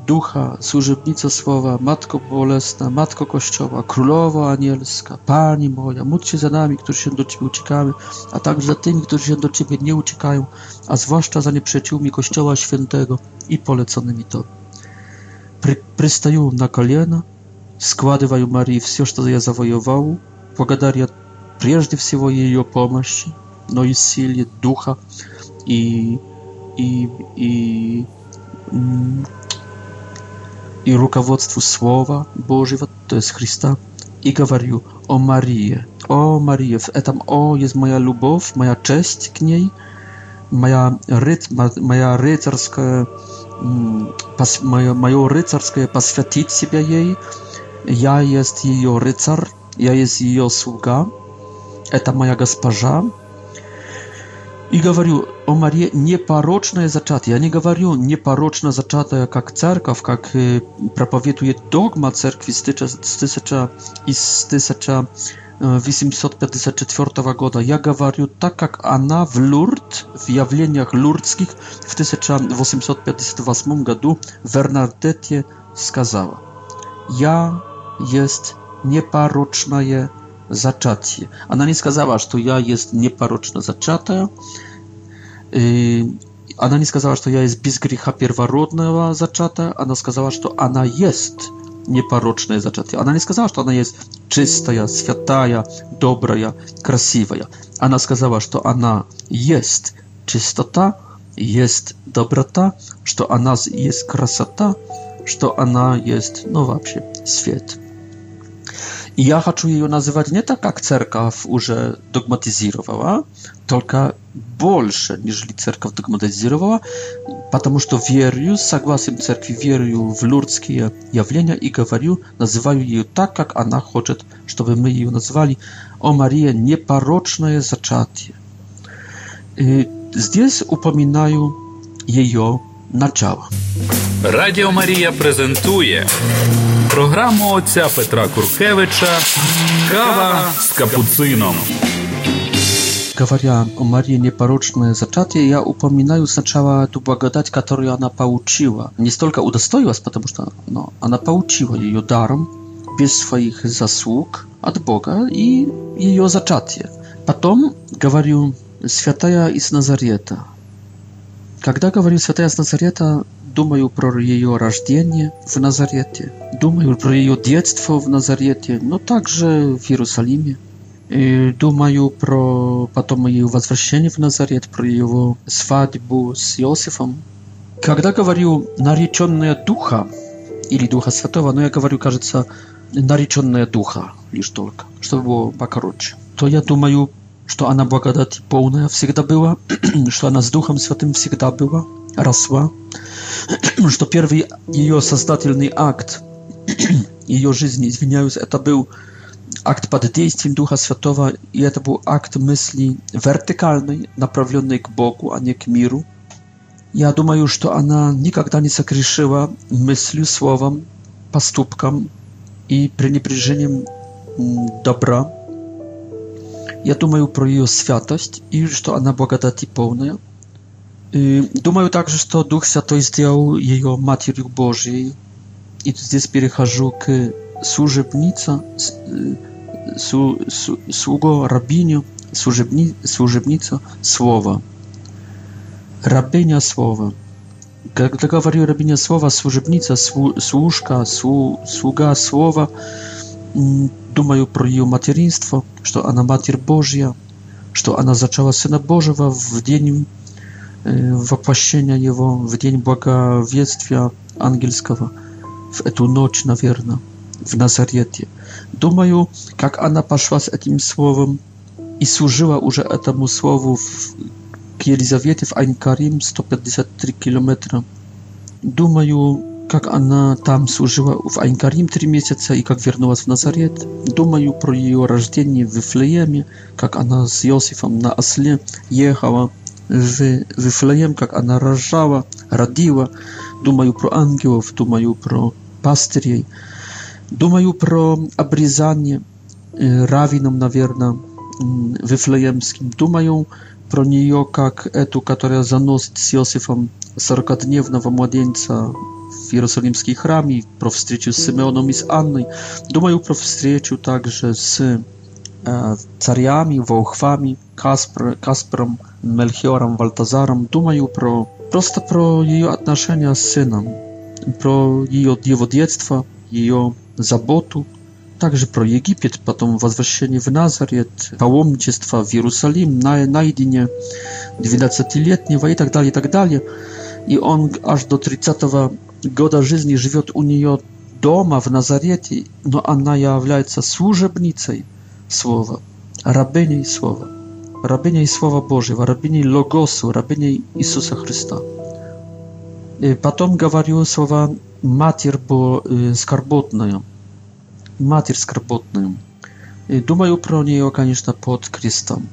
B: ducha, służebnico słowa, Matko Bolesna, Matko Kościoła, Królowo Anielska, Pani moja, módl się za nami, którzy się do Ciebie uciekamy, a także za tymi, którzy się do Ciebie nie uciekają, a zwłaszcza za nieprzyjaciółmi Kościoła Świętego i poleconymi to. Pry, na kolana, складываю Марии все, что я завоевал, благодаря прежде всего ее помощи, но и силе Духа и, и, и, и руководству Слова Божьего, то есть Христа, и говорю о Марии. О Марии, в этом «о» есть моя любовь, моя честь к ней, моя, рыц, моя рыцарская, мое, мое рыцарское посвятить себя ей, Ja jest jej rycer, ja jest jej sługa, eta moja gasparza. I mówił o Marii nieparoczna jest zaczata. Ja nie mówię nieparoczna zaczata jak cerkaw, jak e, y, propowietuje dogma cerkwi z tysiąca i z tysiąca 854 roku. Ja mówię tak jak ona w Lourdes, w jawleniach lurdzkich w 1858 roku w Bernardetie skazała. Ja jest nieparoczna je zaczacie. Ona nie сказала, że ja jest nieparoczna zaczata. I ona nie сказала, że ja jest bez grzecha pierworodnego zaczata. Ona сказала, że ona jest nieparoczna zaczata. Ona nie сказала, że ona jest czysta, święta, dobra, krasiwa. Ona сказала, że ona jest czystota, jest dobrota, że ona jest krasata, że ona jest, no właśnie, świetna. I ja chcę ją nazywać nie tak, jak cerkaw już dogmatyzowała, tylko больше, niż cerkaw dogmatyzowała, ponieważ to wierzę, zgodnie z cerkwi wierzę w lurdzkie jawlenia i mówię, nazywają ją tak, jak ona chce, żebyśmy ją nazywali O Maria nieparoczne zaczatie. Y, Zdjęs upominają jej o начало.
A: Радіо Марія презентує програму отця Петра Куркевича Кава з капуцином.
B: Говоря о Марии непорочное зачатие, я упоминаю сначала ту благодать, которую она получила. Не столько удостоилась, потому что ну, она получила ее даром, без своих заслуг от Бога и ее зачатие. Потом говорю «Святая из Назарета», Когда говорю «Святая из Назарета», думаю про ее рождение в Назарете, думаю про ее детство в Назарете, но также в Иерусалиме. И думаю про потом ее возвращение в Назарет, про его свадьбу с Иосифом. Когда говорю «нареченная Духа» или Духа Святого, но я говорю, кажется, «нареченная Духа» лишь только, чтобы было покороче, то я думаю, что она благодати полная всегда была, [CLEARS THROAT] что она с Духом Святым всегда была, росла, [CLEARS THROAT] что первый ее создательный акт [CLEARS THROAT] ее жизни, извиняюсь, это был акт под действием Духа Святого, и это был акт мысли вертикальной, направленной к Богу, а не к миру. Я думаю, что она никогда не согрешила мыслью, словом, поступком и пренебрежением добра. Я думаю про ее святость и что она благодати полная. Думаю также, что Дух Святой сделал ее Матерью Божьей. И здесь перехожу к служебница, су, су, слуго, рабиню, служебни, служебница слова. Рабыня слова. Когда говорю рабыня слова, служебница, служка, слуга слова, думаю про ее материнство, что она Матерь Божья, что она зачала Сына Божьего в день воплощения Его, в день благовествия ангельского, в эту ночь, наверное, в Назарете. Думаю, как она пошла с этим словом и служила уже этому слову в, к Елизавете в Айн-Карим 153 километра. Думаю, как она там служила в Айн-Карим три месяца и как вернулась в Назарет. Думаю про ее рождение в Вифлееме, как она с Иосифом на осле ехала в Вифлеем, как она рожала, родила. Думаю про ангелов, думаю про пастырей. Думаю про обрезание раввином, наверное, вифлеемским. Думаю про нее как эту, которая заносит с Иосифом сорокодневного младенца w jerozolimskiej chrami, pro wstryciu z Symeonom i z Anny. Dumaju pro wstryciu także z e, cariami, wołchwami, Kaspr, Kasprom, Melchiorem, Waltazarom. Pro, prosto pro jej odnoszenia z synem, pro jej odjewodiectwa, jej zabotu, także pro Egipiet, potem wozwrzeszenie w Nazaret, pałomnictwa w Jerozolim, na, na jedynie 12-letniego i tak dalej, i tak dalej. I on aż do 30 года жизни живет у нее дома в Назарете, но она является служебницей Слова, рабыней Слова, рабыней Слова Божьего, рабыней Логосу, рабыней Иисуса Христа. И потом говорю слова «матерь скорботная», Матерь скорботная. И думаю про нее, конечно, под крестом.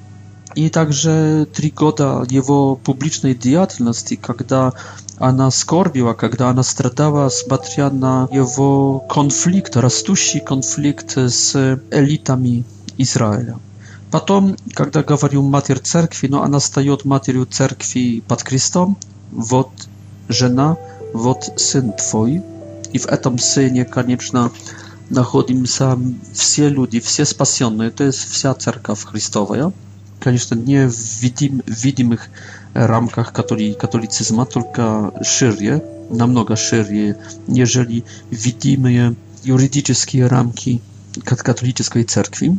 B: и также три года его публичной деятельности, когда Она скорбила, когда она страдала, смотря на его конфликт, растущий конфликт с элитами Израиля. Потом, когда говорю «Матерь Церкви», но она стает Матерью Церкви под крестом. Вот жена, вот сын твой. И в этом сыне, конечно, находимся все люди, все спасенные. То есть вся Церковь Христовая. Конечно, не в видим, видимых ramkach katoli katolicyzmu, tylko szerzej, намного szerzej, jeżeli widzimy je juridyczne ramki katolickiej cerkwi.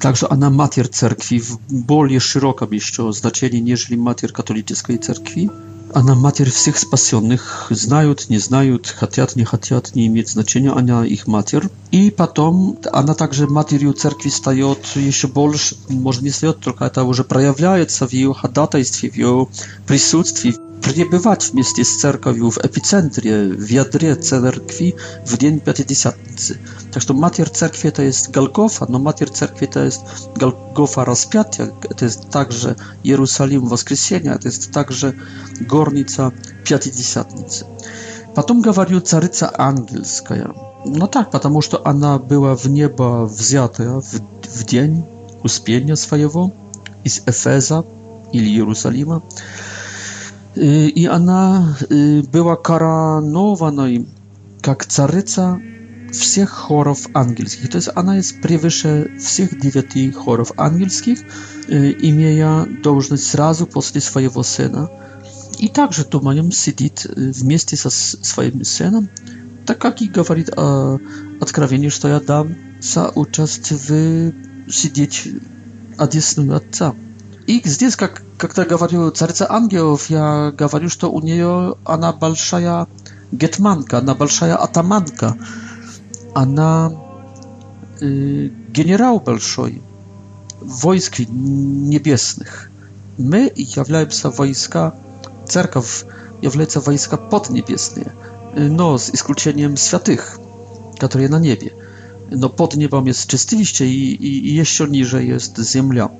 B: Także ona mater cerkwi w bardziej szerokim jeszcze znaczeniu, niż mater katolickiej cerkwi она матерь всех спасенных, знают, не знают, хотят, не хотят, не имеет значения, она их матерь. И потом она также матерью церкви встает еще больше, может не встает, только это уже проявляется в ее ходатайстве, в ее присутствии. Пребывать вместе с церковью в эпицентре, в ядре церкви в день Пятидесятницы. Tak matier cerkwie to jest Galgofa, no matier cerkwie to jest Galgofa rozpiatia, to jest także Jerusalem Woskresienia, to jest także Gornica Piatidziesiatnicy. Potem gawariu Caryca Angielska. No tak, потому что ona była w niebo wzięta w, w dzień uspienia swojego z Efeza, ili Jerusalima. Y, I ona y, była karanowana jak caryca всех хоров ангельских. То есть она есть превыше всех девяти хоров ангельских, имея должность сразу после своего сына. И также Тумаем сидит вместе со своим сыном, так как и говорит о откровении, что я дам соучастие в сидеть одесную отца. И здесь, как когда говорю царица ангелов, я говорю, что у нее она большая гетманка, она большая атаманка она генерал большой войск небесных. Мы являемся войска, церковь является войска поднебесные, но с исключением святых, которые на небе. Но под небом jest чистилище и, и, и еще ниже есть земля.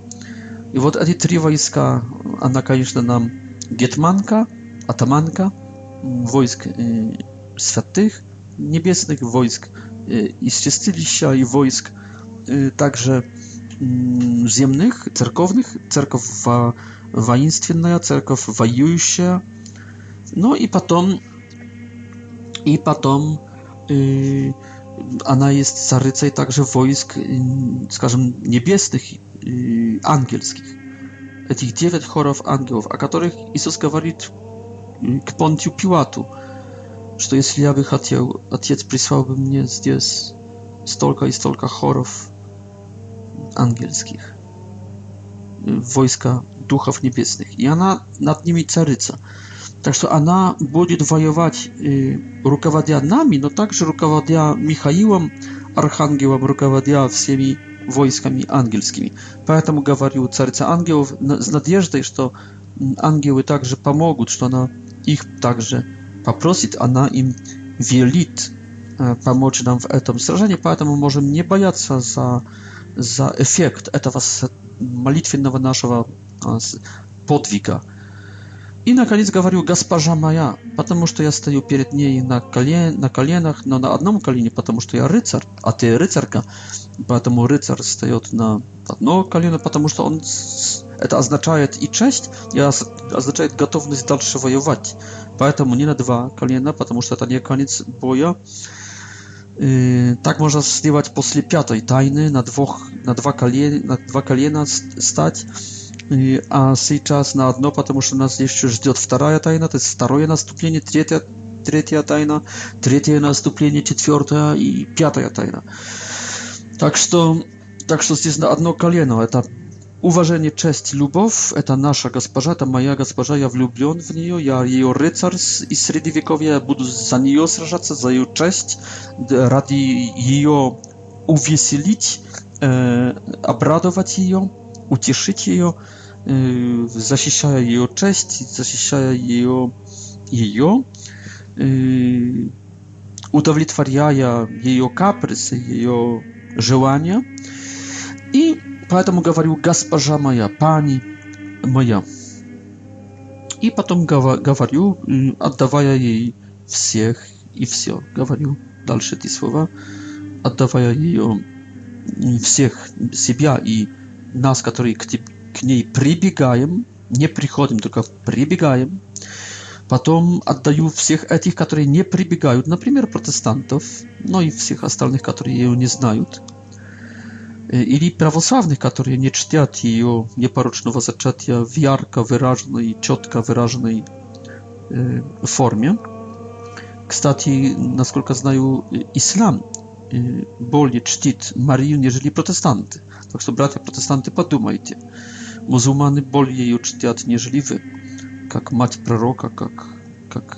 B: И вот эти три войска, она, конечно, нам гетманка, атаманка, войск э, святых небесных, войск Y, i ściestili się i wojsk y, także mm, ziemnych, cerkownych, cerkow wa, wojenstwienna, no cerkow wojujsia. No i potem i potem y, ona jest carycą także wojsk, y, skażem niebieskich, y, angielskich. Tych dziewięć chorów aniołów, o których Jezus mówił y, k Pontiu Piłatu что если я бы хотел, Отец прислал бы мне здесь столько и столько хоров ангельских, войска духов небесных, и она над ними царица. Так что она будет воевать, э, руководя нами, но также руководя Михаилом, архангелом, руководя всеми войсками ангельскими. Поэтому говорю царица ангелов с надеждой, что ангелы также помогут, что она их также попросит она им, велит помочь нам в этом сражении, поэтому можем не бояться за, за эффект этого молитвенного нашего подвига. И наконец говорю, госпожа моя, потому что я стою перед ней на, колен, на коленах, но на одном колене, потому что я рыцарь, а ты рыцарка, поэтому рыцарь встает на Ну, Калина, потому что он... Это означает и честь, и означает готовность дальше воевать. Поэтому не на два колена, потому что это не конец боя. Yy, tak można zniewać после piątej tajny na, dwóch, na, dwa, kolien, na dwa kolena stać, yy, a сейчас на одно, потому что нас еще ждет вторая тайна, то есть второе наступление, третья, третья тайна, третье наступление, четвертая и пятая тайна. Так что так что здесь одно колено. Это уважение, честь, любовь. Это наша госпожа, это моя госпожа. Я влюблен в нее, я ее рыцарь из Средневековья. Я буду за нее сражаться, за ее честь, ради ее увеселить, э, обрадовать ее, утешить ее, э, защищая ее честь, защищая ее, ее э, удовлетворяя ее капризы, ее желания. Э, И поэтому говорю «госпожа моя», «пани моя». И потом говорю, отдавая ей всех и все. Говорю дальше эти слова, отдавая ее всех себя и нас, которые к, к ней прибегаем, не приходим, только прибегаем. Потом отдаю всех этих, которые не прибегают, например, протестантов, но и всех остальных, которые ее не знают. Или православных, которые не чтят ее непорочного зачатия в ярко выраженной, четко выраженной э, форме. Кстати, насколько знаю, ислам э, более чтит Марию, нежели протестанты. Так что, братья протестанты, подумайте. Мусульманы более ее чтят, нежели вы. Как мать пророка, как, как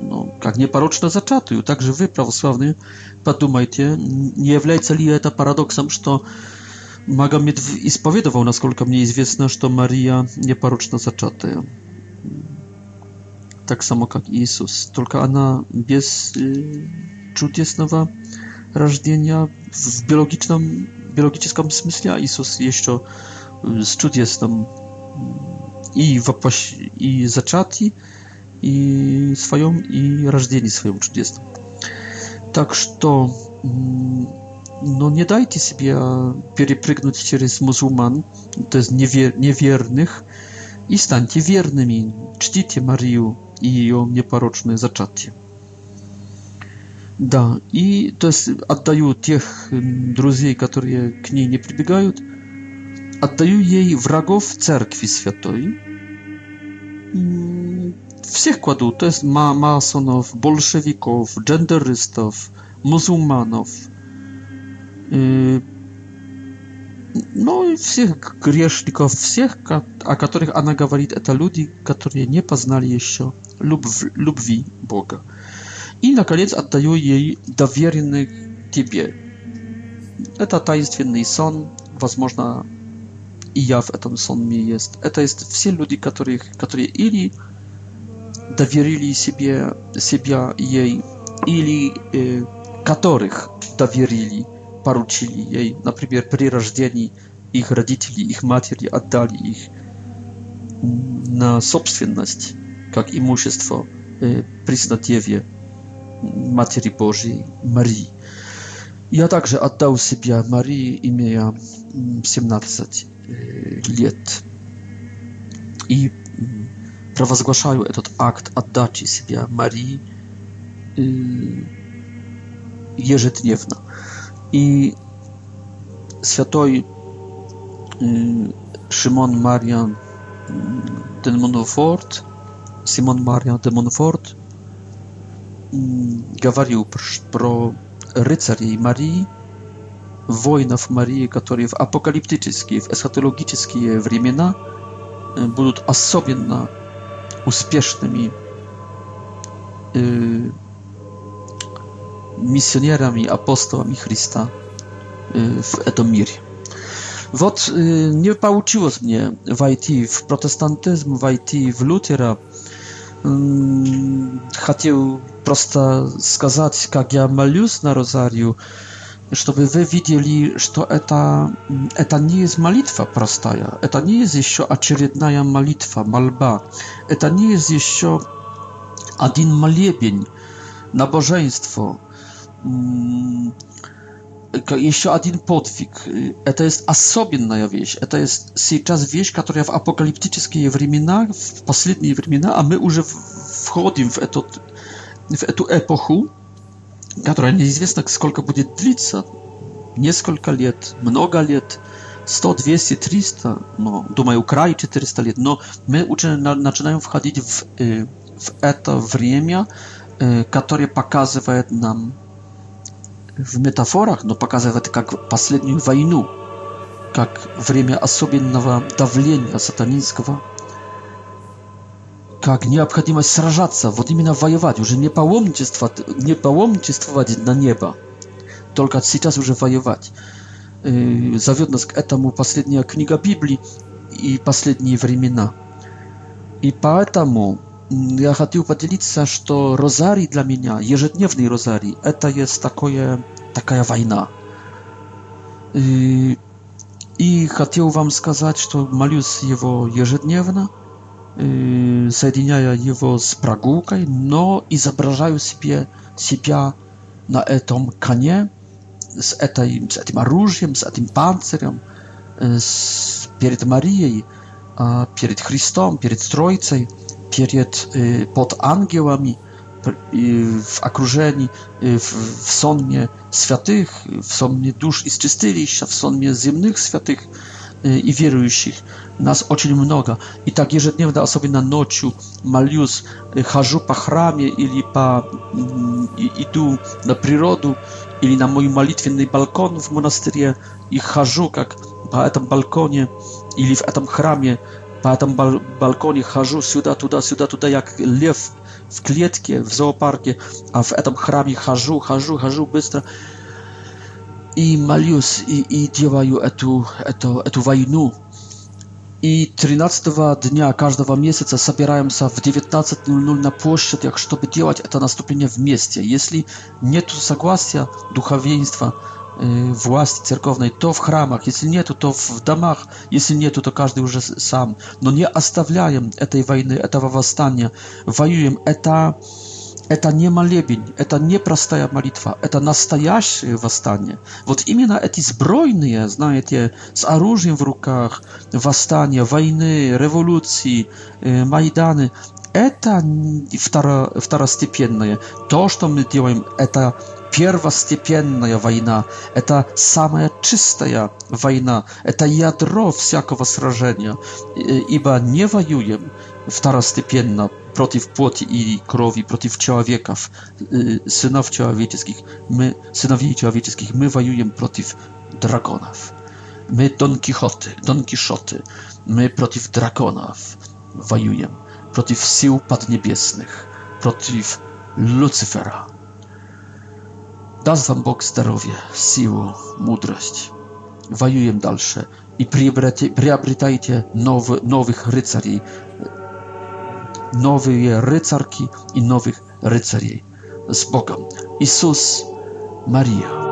B: ну, как непорочно зачатую. Также вы, православные, подумайте, не является ли это парадоксом, что Магомед исповедовал, насколько мне известно, что Мария непорочно зачатая. Так само, как Иисус. Только она без чудесного рождения в биологичном, биологическом смысле, а Иисус еще с чудесным и, воплощ... и зачатий, и своем и рождении своем чудесном. Так что, но не дайте себе перепрыгнуть через мусульман, то есть невер, неверных, и станьте верными, чтите Марию и ее непорочное зачатие. Да, и то есть отдаю тех друзей, которые к ней не прибегают, отдаю ей врагов церкви святой, Всех кладу, то есть ма масонов, большевиков, джендеристов, мусульманов, э ну и всех грешников, всех, о которых она говорит, это люди, которые не познали еще любви, любви Бога. И, наконец, отдаю ей доверенный тебе. Это таинственный сон, возможно, и я в этом сонме есть. Это есть все люди, которых, которые или dowierili siebie, siebie jej, или э, которых доверили, поручили ей, например, при рождении их родители, их матери отдали их на собственность, как имущество э, Преснодеве, Матери Божьей, Марии. Я также отдал себя Марии, имея 17 лет. И prawozgłaszają этот akt oddaci siebie Marii y, jeżdżdniewna. I świętoj y, Szymon Marian de Montfort, Simon Marian de Montfort y, gawarił pro rycerzy Marii wojna w Marii, które w apokaliptyczne, w eschatologiczne czasy będą osobno uspiesznymi y, misjonierami, apostołami Chrysta y, w Edomirie. Wod y, nie pouczyło mnie войти w protestantyzm, войти w Lutera. Хотел просто сказать, как я молюсь на розарию, żeby wy widzieli, że to eta, eta nie jest malitwa prostaja, eta nie jest jeszcze aczeredna malitwa, malba, eta nie jest jeszcze adin maliebień, nabożeństwo, jeszcze adin potwik, eta jest osobna wieś, eta jest teraz wieś, która w apokaliptyczne wremina, w ostatnie wremina, a my już wchodzimy w etot, w etu epochu, которая неизвестно сколько будет длиться, несколько лет, много лет, 100, 200, 300, no, думаю, край 400 лет, но мы уже начинаем входить в, в это время, которое показывает нам в метафорах, но показывает как последнюю войну, как время особенного давления сатанинского как необходимость сражаться, вот именно воевать, уже не паломничествовать, не паломничествовать на небо, только сейчас уже воевать. Зовет нас к этому последняя книга Библии и последние времена. И поэтому я хотел поделиться, что розарий для меня, ежедневный розарий, это есть такое, такая война. И, и хотел вам сказать, что молюсь его ежедневно, соединяя его с прогулкой, но изображаю себе себя на этом коне с, этой, с этим оружием, с этим панцирем, с, перед Марией, перед Христом, перед Троицей, перед, под ангелами, в окружении, в, в сонме святых, в сонме душ из чистилища, в сонме земных святых и верующих – нас очень много. И так ежедневно, особенно ночью, молюсь, хожу по храме или по, иду на природу, или на мой молитвенный балкон в монастыре и хожу как по этом балконе или в этом храме, по этому бал балконе хожу сюда, туда, сюда, туда, как лев в клетке, в зоопарке, а в этом храме хожу, хожу, хожу быстро и молюсь, и, и делаю эту, эту, эту войну i 13 dnia każdego miesiąca zabierają się w 19.00 na площad, jak żeby działać to nastąpienie w mieście. Jeśli nie tu zagłasia duchowieństwa y, władzy cerkownej, to w chramach. Jeśli nie tu, to w domach. Jeśli nie tu, to każdy już sam. No nie zostawiają tej wojny, tego wastania. Wojują, to... Eta... Это не молебень, это не простая молитва, это настоящее восстание. Вот именно эти сбройные, знаете, с оружием в руках, восстания, войны, революции, майданы, это второ, второстепенное. То, что мы делаем, это первостепенная война, это самая чистая война, это ядро всякого сражения, ибо не воюем второстепенно, protiv płoti i krowi, protiv człowieków, y, synów człowieczeskich, my, synowie człowieczeskich, my wojujemy protiv dragonów. My Don Quixoty, Don Quixoty, my protiv dragonów wojujemy, protiv sił podniebiesnych, protiv Lucyfera. Da wam Bóg zdrowie, siłę, mądrość. Wojujemy dalsze i приобретайте nowych рыцарей nowe rycerki i nowych rycerzy z Bogiem. Jezus, Maria.